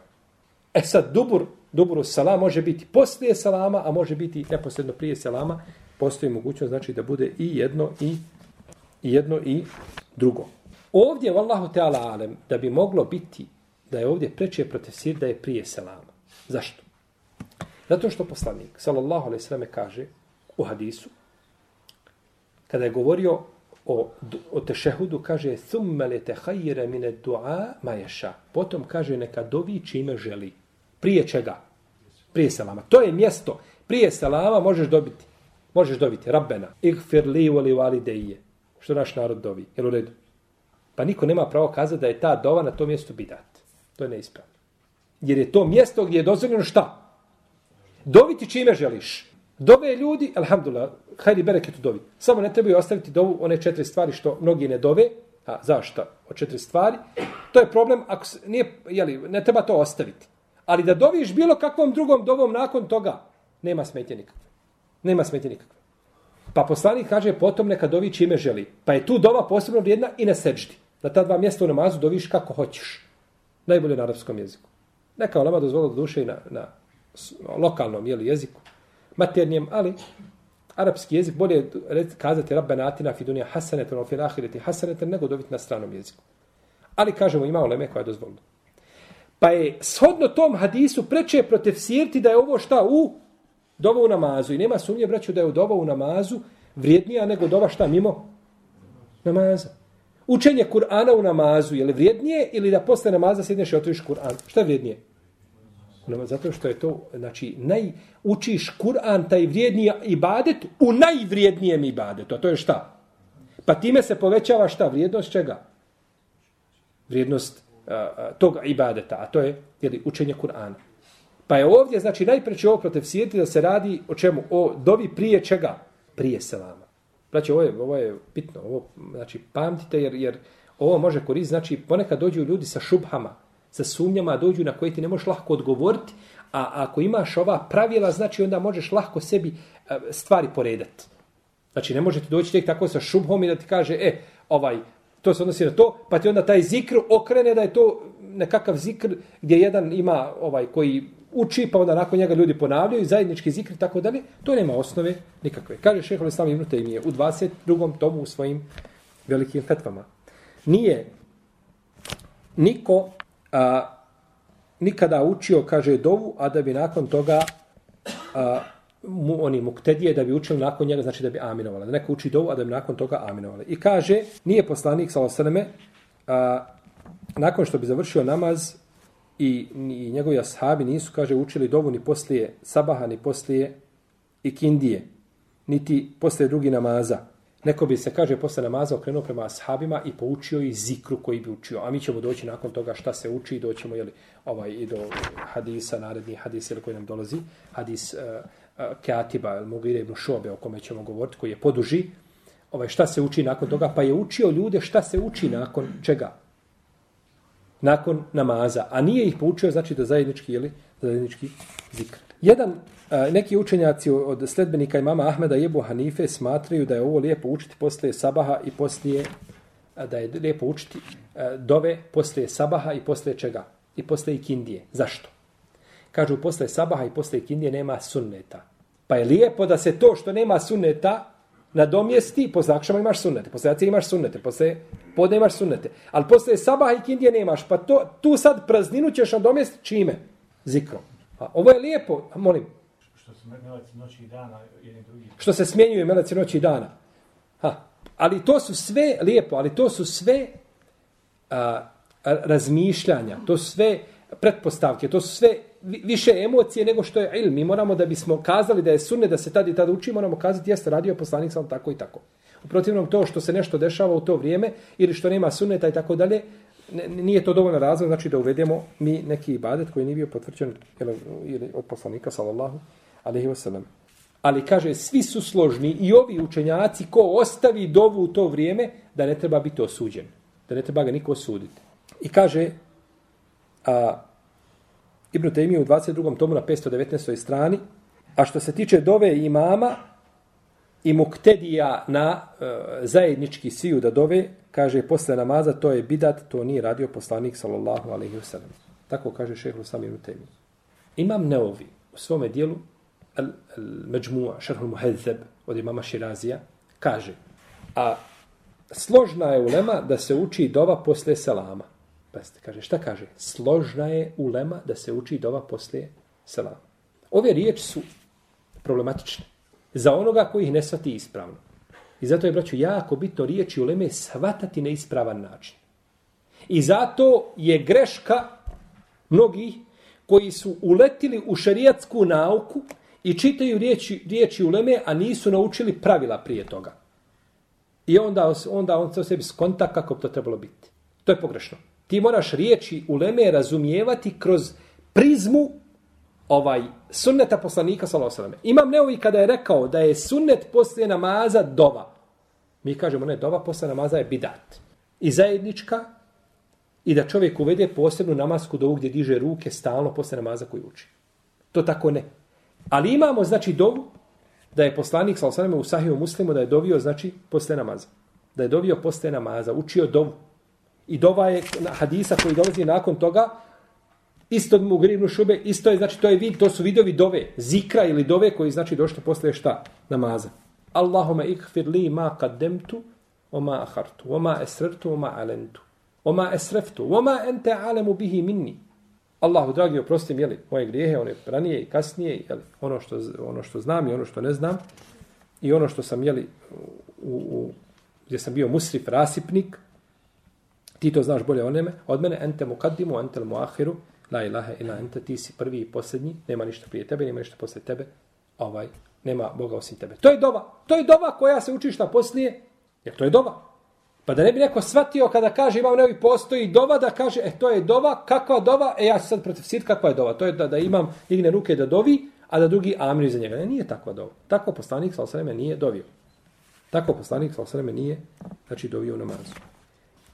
E sad, dubur, duburu salam može biti poslije salama, a može biti neposredno prije selama. Postoji mogućnost znači da bude i jedno i i jedno i drugo. Ovdje, vallahu teala alem, da bi moglo biti da je ovdje preče protiv sir da je prije selama. Zašto? Zato što poslanik, sallallahu alaihi sallam, kaže u hadisu, kada je govorio o, o tešehudu, kaže thumme le te hajire mine dua maješa. Potom kaže neka dovi čime želi. Prije čega? Prije selama. To je mjesto. Prije selama možeš dobiti. Možeš dobiti. Rabbena. Igfir li voli valideje što naš narod dovi. Jel u redu? Pa niko nema pravo kazati da je ta dova na tom mjestu bidat. To je neispravno. Jer je to mjesto gdje je dozvoljeno šta? Doviti čime želiš. Dove ljudi, alhamdulillah, hajdi bereketu dovi. Samo ne trebaju ostaviti dovu one četiri stvari što mnogi ne dove, A, zašto? Od četiri stvari. To je problem, ako se, nije, jeli, ne treba to ostaviti. Ali da doviš bilo kakvom drugom dovom nakon toga, nema smetje nikakve. Nema smetje nikakve. Pa poslanik kaže, potom neka dovi čime želi. Pa je tu dova posebno vrijedna i na seđdi. Na ta dva mjesta u namazu doviš kako hoćeš. Najbolje na arapskom jeziku. Neka olema dozvola do duše i na, na lokalnom jeli, jeziku, maternijem, ali arapski jezik bolje je kazati rabbena atina fi dunija hasanetan o fil ahireti hasanetan nego dobiti na stranom jeziku. Ali kažemo ima oleme koja je dozvolila. Pa je shodno tom hadisu preče protefsirti da je ovo šta u dova u namazu. I nema sumnje, braću, da je u dova u namazu vrijednija nego dova šta mimo namaza. Učenje Kur'ana u namazu je li vrijednije ili da posle namaza sjedneš i otvoriš Kur'an? Šta je vrijednije? Zato što je to, znači, naj, učiš Kur'an, taj vrijedniji ibadet, u najvrijednijem ibadetu. A to je šta? Pa time se povećava šta? Vrijednost čega? Vrijednost uh, tog ibadeta, a to je jeli, učenje Kur'ana. Pa je ovdje, znači, najpreće ovo protiv svijeti da se radi o čemu? O dovi prije čega? Prije selama. Znači, ovo je, ovo je bitno. Ovo, znači, pamtite, jer, jer ovo može koristiti. Znači, ponekad dođu ljudi sa šubhama, sa sumnjama, dođu na koje ti ne možeš lahko odgovoriti, a ako imaš ova pravila, znači onda možeš lahko sebi e, stvari poredati. Znači, ne možete doći tek tako sa šubhom i da ti kaže, e, ovaj, to se odnosi na to, pa ti onda taj zikr okrene da je to nekakav zikr gdje jedan ima ovaj koji uči, pa onda nakon njega ljudi ponavljaju, zajednički zikri, tako dalje, to nema osnove nikakve. Kaže šeho Islam Ibn Taymije u 22. tomu u svojim velikim fetvama. Nije niko a, nikada učio, kaže, dovu, a da bi nakon toga a, mu, oni muktedije da bi učili nakon njega, znači da bi aminovali. Da neko uči dovu, a da bi nakon toga aminovali. I kaže, nije poslanik, salo a, nakon što bi završio namaz i, i njegovi ashabi nisu, kaže, učili dovu ni poslije sabaha, ni poslije ikindije, niti poslije drugi namaza. Neko bi se, kaže, posle namaza okrenuo prema ashabima i poučio i zikru koji bi učio. A mi ćemo doći nakon toga šta se uči i doćemo jeli, ovaj, i do hadisa, naredni hadis ili koji nam dolazi. Hadis uh, uh, Katiba, Mugire ibn Šobe, o kome ćemo govoriti, koji je poduži. Ovaj, šta se uči nakon toga? Pa je učio ljude šta se uči nakon čega? Nakon namaza. A nije ih poučio, znači da zajednički, ili zajednički zikr. Jedan neki učenjaci od sledbenika imama Ahmeda i Ebu Hanife smatraju da je ovo lijepo učiti poslije sabaha i poslije da je lijepo učiti dove poslije sabaha i poslije čega? I poslije ikindije. Zašto? Kažu poslije sabaha i poslije ikindije nema sunneta. Pa je lijepo da se to što nema sunneta na domjesti, posle akšama imaš sunnete, posle jacije imaš sunnete, posle podne imaš sunnete. Ali posle sabaha i ikindije nemaš, pa to, tu sad prazninu ćeš na domjesti čime? Zikrom. A ovo je lijepo, molim, se meleci noći i dana jedni drugi. Što se smjenjuju meleci noći i dana. Ha. Ali to su sve, lijepo, ali to su sve a, razmišljanja, to su sve pretpostavke, to su sve više emocije nego što je ilm. Mi moramo da bismo kazali da je sunne da se tad i tad uči, moramo kazati jeste radio poslanik sam tako i tako. U protivnom to što se nešto dešava u to vrijeme ili što nema sunneta i tako dalje, nije to dovoljno razlog, znači da uvedemo mi neki ibadet koji nije bio potvrđen ili od poslanika, sallallahu alaihi wasallam. Ali kaže, svi su složni i ovi učenjaci ko ostavi dovu u to vrijeme, da ne treba biti osuđen. Da ne treba ga niko osuditi. I kaže, a, Ibn Taymi u 22. tomu na 519. strani, a što se tiče dove imama i muktedija na e, zajednički siju da dove, kaže, posle namaza, to je bidat, to nije radio poslanik, sallallahu alaihi wasallam. Tako kaže šehlu sami Ibn Taymi. Imam neovi u svome dijelu Al-Međmu'a, Šerhul Muhedzeb, od imama Širazija, kaže, a složna je ulema da se uči dova posle selama. Pazite, kaže, šta kaže? Složna je ulema da se uči dova posle selama. Ove riječi su problematične. Za onoga koji ih ne svati ispravno. I zato je, braću, jako bitno riječi uleme svatati na ispravan način. I zato je greška mnogih koji su uletili u šerijatsku nauku i čitaju riječi, riječi uleme, a nisu naučili pravila prije toga. I onda, onda on se o sebi skonta kako to trebalo biti. To je pogrešno. Ti moraš riječi uleme razumijevati kroz prizmu ovaj sunneta poslanika sallallahu alejhi ve sellem. Imam Neovi kada je rekao da je sunnet poslije namaza dova. Mi kažemo ne, dova poslije namaza je bidat. i zajednička i da čovjek uvede posebnu namasku dovu gdje diže ruke stalno poslije namaza koji uči. To tako ne. Ali imamo, znači, dovu da je poslanik, sallallahu alejhi ve sellem u sahiju muslimu, da je dovio, znači, poslije namaza. Da je dovio poslije namaza, učio dovu. I dova je hadisa koji dolazi nakon toga, isto mu gribnu šube, isto je, znači, to je vid, to su vidovi dove, zikra ili dove koji, znači, došto posle šta? Namaza. Allahuma ikfir li ma kaddemtu, oma ahartu, oma esrertu, oma alentu, oma esreftu, oma ente alemu bihi minni. Allahu dragi, oprostim, jeli, moje grijehe, one ranije i kasnije, jeli, ono što, ono što znam i ono što ne znam, i ono što sam, jeli, u, u, gdje sam bio musrif, rasipnik, ti to znaš bolje od mene, od mene, ente muqaddimu, ente mu ahiru, la ilaha ila ente, ti si prvi i posljednji, nema ništa prije tebe, nema ništa posle tebe, ovaj, nema Boga osim tebe. To je dova, to je dova koja se učiš na poslije, jer to je dova. Pa da ne bi neko shvatio kada kaže imam nevi postoji dova da kaže e to je dova, kakva dova, e ja sad protiv sit kakva je dova. To je da, da imam digne ruke da dovi, a da drugi amri za njega. Ne, nije takva dova. Tako poslanik sa osreme nije dovio. Tako poslanik sa osreme nije znači dovio namazu.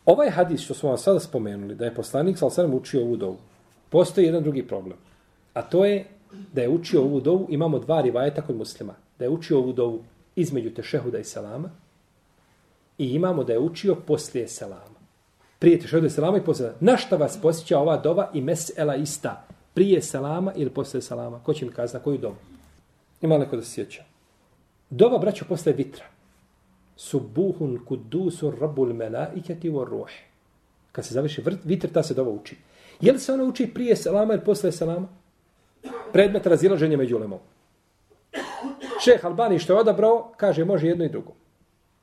Ovaj hadis što smo vam sada spomenuli, da je poslanik sal osreme učio ovu dovu, postoji jedan drugi problem. A to je da je učio ovu dovu, imamo dva rivajeta kod muslima. Da je učio ovu dovu između tešehuda i salama, I imamo da je učio poslije selama. Prije tešehuda i selama i poslije selama. Na šta vas posjeća ova doba i mesela ista? Prije selama ili poslije selama? Ko će mi kazati na koju dovu? Ima neko da se sjeća. Doba, braćo, poslije vitra. Subuhun kudusun rabul melaiketi wa ruh. Kad se završi vitr, ta se dova uči. Je li se ona uči prije selama ili posle selama? Predmet razilaženja među lemom. Šeh Albani što je odabrao, kaže može jedno i drugo.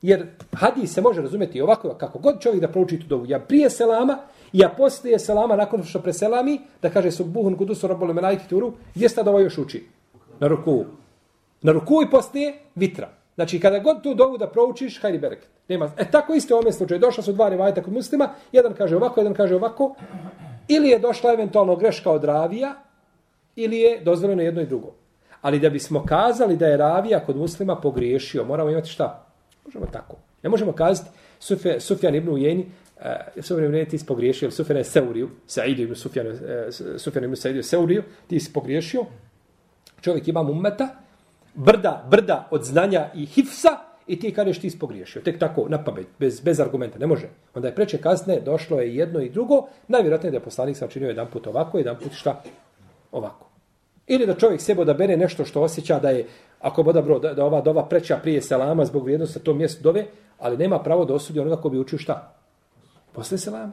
Jer hadis se može razumjeti ovako, kako god čovjek da prouči tu dovu. Ja prije selama, ja poslije selama, nakon što preselami, da kaže su buhun rabbul su robole melajki turu, gdje sta dova još uči? Na ruku. Na ruku i poslije vitra. Znači, kada god tu dovu da proučiš, hajdi bereket. Nema. E tako isto u ovom slučaju. Došla su dva rivajta kod muslima, jedan kaže ovako, jedan kaže ovako. Ili je došla eventualno greška od ravija, ili je dozvoljeno jedno i drugo. Ali da bismo kazali da je ravija kod muslima pogriješio, moramo imati šta? Možemo tako. Ne možemo kazati Sufjan, Sufjan ibn Ujeni, uh, Sufjan ibn Ujeni ti si pogriješio, Sufjan je Seuriju, Saidu ibn Sufjan, uh, eh, Sufjan ibn Saidu Seuriju, ti si pogriješio. Čovjek ima ummeta, brda, brda od znanja i hifsa, i ti kažeš ti si. Tek tako, na pamet, bez, bez argumenta, ne može. Onda je preče kasne, došlo je jedno i drugo, najvjerojatnije da je poslanik sam činio jedan put ovako, jedan put šta? Ovako. Ili da čovjek sebo da bere nešto što osjeća da je ako boda bro, da, da ova dova preća prije selama zbog vrijednosti to mjesto dove, ali nema pravo da osudi onoga ko bi učio šta? Posle selama.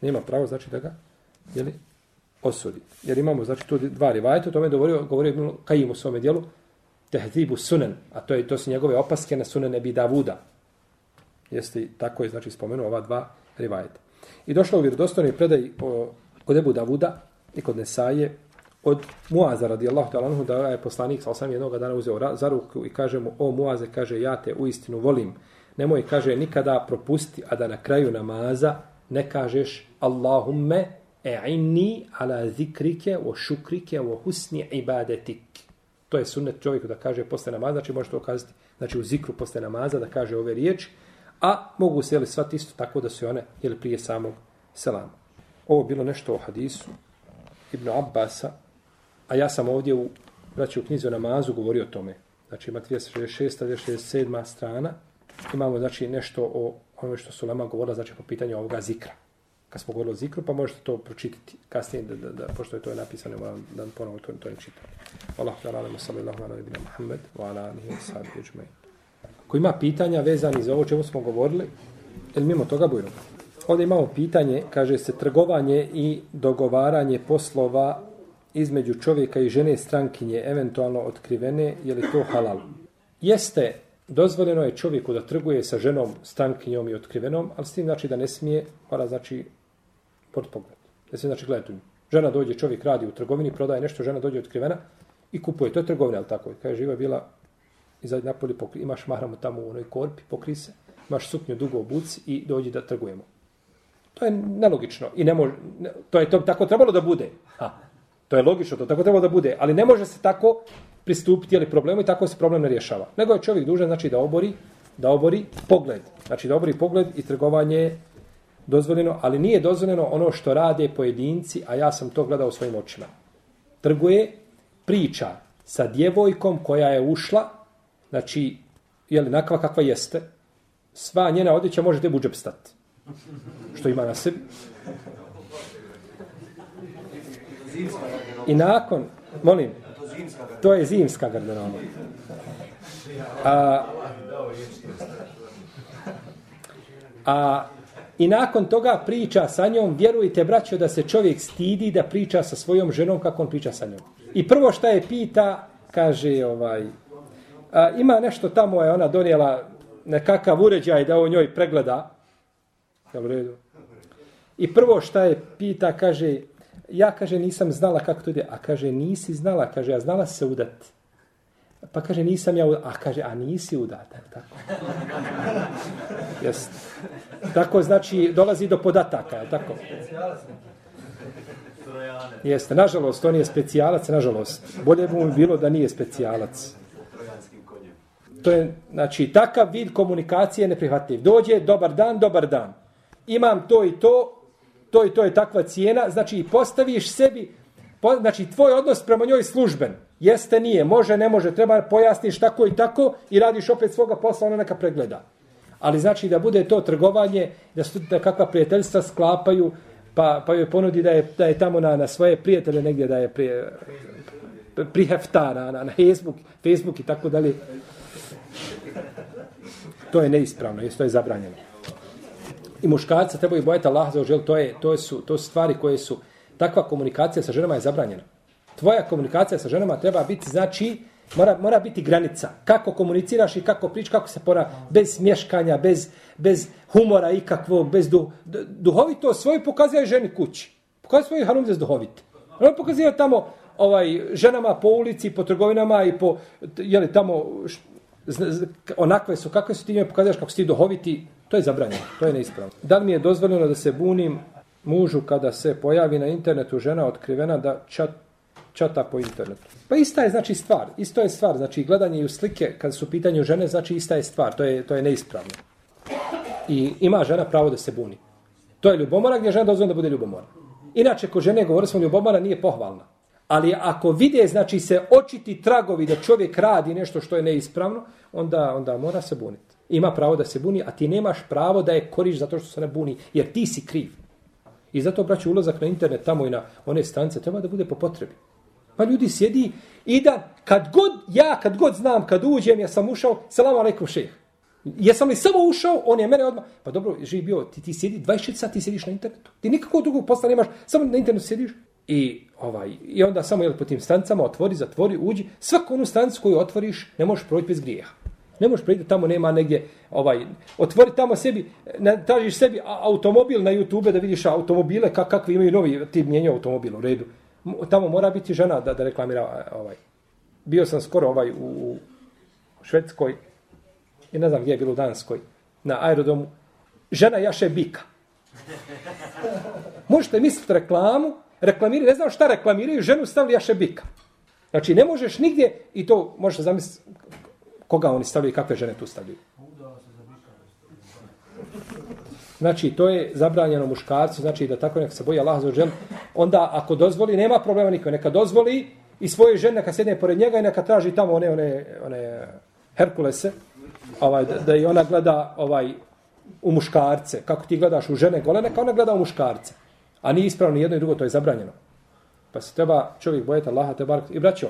Nema pravo, znači da ga jeli, osudi. Jer imamo, znači, tu dva rivajta, o tome je govorio, govorio Kajim u svome dijelu, tehzibu sunen, a to je to su njegove opaske na sunene bi Davuda. Jeste, tako je, znači, spomenuo ova dva rivajeta. I došlo u vjerodostojnoj predaj o, kod Ebu Davuda i kod Nesaje, od Muaza radijallahu ta'ala anhu da je poslanik sa osam jednog dana uzeo za ruku i kaže mu o Muaze kaže ja te uistinu volim nemoj kaže nikada propusti a da na kraju namaza ne kažeš Allahumme e'inni ala zikrike o šukrike o husni ibadetik to je sunnet čovjeku da kaže posle namaza znači može to kazati znači u zikru posle namaza da kaže ove riječi a mogu se jeli svat isto tako da su one jeli prije samog selama ovo bilo nešto o hadisu Ibn Abbasa A ja sam ovdje u, znači, u knjizi o namazu govorio o tome. Znači, ima 366, 67. strana. Imamo, znači, nešto o onome što su Lema govorila, znači, po pitanju ovoga zikra. Kad smo govorili o zikru, pa možete to pročitati kasnije, da, da, da, pošto je to napisano, moram da ponovo to, to ne čitam. Allah, da radimo, sallallahu ala nebina Muhammed, wa ala alihi wa sahbihi ajma'in. Ako ima pitanja vezani za ovo čemu smo govorili, ili mimo toga bujno. Ovdje imamo pitanje, kaže se, trgovanje i dogovaranje poslova između čovjeka i žene strankinje eventualno otkrivene, je li to halal? Jeste, dozvoljeno je čovjeku da trguje sa ženom strankinjom i otkrivenom, ali s tim znači da ne smije, mora znači pod pogled. Da se znači gledati Žena dođe, čovjek radi u trgovini, prodaje nešto, žena dođe otkrivena i kupuje. To je trgovina, ali tako je. Kaže, živa bila izađi napolje, pokri, imaš mahramu tamo u onoj korpi, pokri se, imaš suknju dugo u i dođi da trgujemo. To je nelogično i ne može, ne, to je to tako trebalo da bude. Ha. To je logično, to tako trebalo da bude, ali ne može se tako pristupiti ali problemu i tako se problem ne rješava. Nego je čovjek dužan znači da obori, da obori pogled. Znači da obori pogled i trgovanje dozvoljeno, ali nije dozvoljeno ono što rade pojedinci, a ja sam to gledao svojim očima. Trguje, priča sa djevojkom koja je ušla, znači, je li nakva kakva jeste, sva njena odjeća može te buđe stati. Što ima na sebi. I nakon, molim, to je zimska garderoba. A, a I nakon toga priča sa njom, vjerujte braćo da se čovjek stidi da priča sa svojom ženom kako on priča sa njom. I prvo šta je pita, kaže ovaj, a, ima nešto tamo je ona donijela nekakav uređaj da o njoj pregleda. Jel u redu? I prvo šta je pita, kaže, ja kaže nisam znala kako to ide, a kaže nisi znala, kaže ja znala se udati. Pa kaže, nisam ja, a kaže, a nisi udata, tako. Jest. Tako znači, dolazi do podataka, je tako? Jeste, nažalost, on je specijalac, nažalost. Bolje bi mu bilo da nije specijalac. To je, znači, takav vid komunikacije neprihvatljiv. Dođe, dobar dan, dobar dan. Imam to i to, to i to je takva cijena, znači, postaviš sebi, po, znači, tvoj odnos prema njoj služben. Jeste, nije, može, ne može, treba pojasniš tako i tako i radiš opet svoga posla, ona neka pregleda. Ali znači da bude to trgovanje, da su da kakva prijateljstva sklapaju, pa, pa joj ponudi da je, da je tamo na, na svoje prijatelje negdje da je prije, prihefta na, na, na Facebook, Facebook i tako dalje. To je neispravno, to je zabranjeno. I muškarca trebaju bojati Allah za ožel, to, je, to, su, to su stvari koje su, takva komunikacija sa ženama je zabranjena tvoja komunikacija sa ženama treba biti, znači, mora, mora biti granica. Kako komuniciraš i kako prič, kako se pora, bez smješkanja, bez, bez humora ikakvog, bez du, duhovito svoj pokazuje ženi kući. Pokazuje svoj harum za duhovit. On pokazuje tamo ovaj ženama po ulici, po trgovinama i po, je li tamo, onakve su, kakve su ti njoj pokazuješ kako si ti duhoviti, to je zabranjeno, to je neispravno. Da li mi je dozvoljeno da se bunim mužu kada se pojavi na internetu žena otkrivena da čat čata po internetu. Pa ista je znači stvar, isto je stvar, znači gledanje u slike kad su u pitanju žene, znači ista je stvar, to je, to je neispravno. I ima žena pravo da se buni. To je ljubomora gdje žena dozvoljena da bude ljubomora. Inače, ko žene govori smo ljubomora nije pohvalna. Ali ako vide, znači se očiti tragovi da čovjek radi nešto što je neispravno, onda, onda mora se buniti. Ima pravo da se buni, a ti nemaš pravo da je koriš zato što se ne buni, jer ti si kriv. I zato, braću, ulazak na internet tamo i na one stance treba da bude po potrebi. Pa ljudi sjedi i da kad god, ja kad god znam, kad uđem, ja sam ušao, salam alaikum šeh. Jesam li samo ušao, on je mene odmah. Pa dobro, živ bio, ti, ti sjedi 24 sati, sjediš na internetu. Ti nikakvog drugog posla nemaš, samo na internetu sjediš. I, ovaj, I onda samo jel, po tim stancama otvori, zatvori, uđi. Svaku onu stancu koju otvoriš, ne možeš proći bez grijeha. Ne možeš proći tamo, nema negdje, ovaj, otvori tamo sebi, ne, tražiš sebi automobil na YouTube da vidiš automobile, kak, kakvi imaju novi, ti mijenjaju automobil u redu tamo mora biti žena da, da reklamira ovaj. Bio sam skoro ovaj u, u Švedskoj i ne znam gdje je bilo u Danskoj na aerodomu. Žena jaše bika. Možete misliti reklamu, reklamiraju, ne znam šta reklamiraju, ženu stavili jaše bika. Znači ne možeš nigdje i to možeš zamisliti koga oni stavljaju i kakve žene tu stavljaju. Znači, to je zabranjeno muškarcu, znači da tako neka se boji Allah za žel. Onda, ako dozvoli, nema problema nikoj. Neka dozvoli i svoje žene neka sjedne pored njega i neka traži tamo one, one, one Herkulese, ovaj, da, da i ona gleda ovaj, u muškarce. Kako ti gledaš u žene gole, neka ona gleda u muškarce. A nije ispravno ni jedno i drugo, to je zabranjeno. Pa se treba čovjek bojati Allaha te bar... I braćo,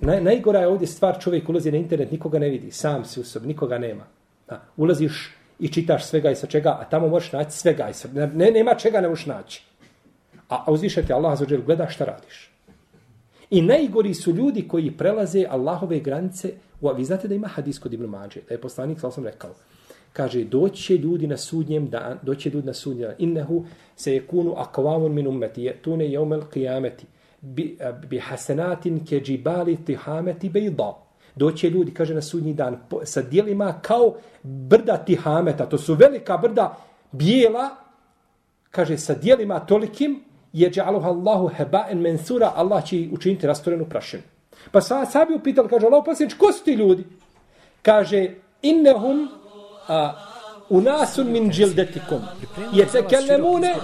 naj, najgora je ovdje stvar, čovjek ulazi na internet, nikoga ne vidi, sam si u sobi, nikoga nema. Da, ulaziš i čitaš svega i sa čega, a tamo možeš naći svega i sa... Ne, nema čega ne možeš naći. A, a uzvišete Allah za gleda šta radiš. I najgori su ljudi koji prelaze Allahove granice. U, vi znate da ima hadis kod Ibn Mađe, da je poslanik, sam sam rekao, kaže, doće ljudi na sudnjem dan, doće ljudi na sudnjem dan, innehu se je kunu akvamun min ummeti, je tune jeumel qiyameti, bi, bi hasenatin ke džibali tihameti bejda doće ljudi, kaže na sudnji dan, sa dijelima kao brda tihameta, to su velika brda bijela, kaže sa dijelima tolikim, je džaluha Allahu heba'en mensura, Allah će učiniti rastorenu prašenu. Pa sa, sabi upitali, kaže Allah, pa ko su ti ljudi? Kaže, innehum, a, unasun min džildetikum. Jetekellemune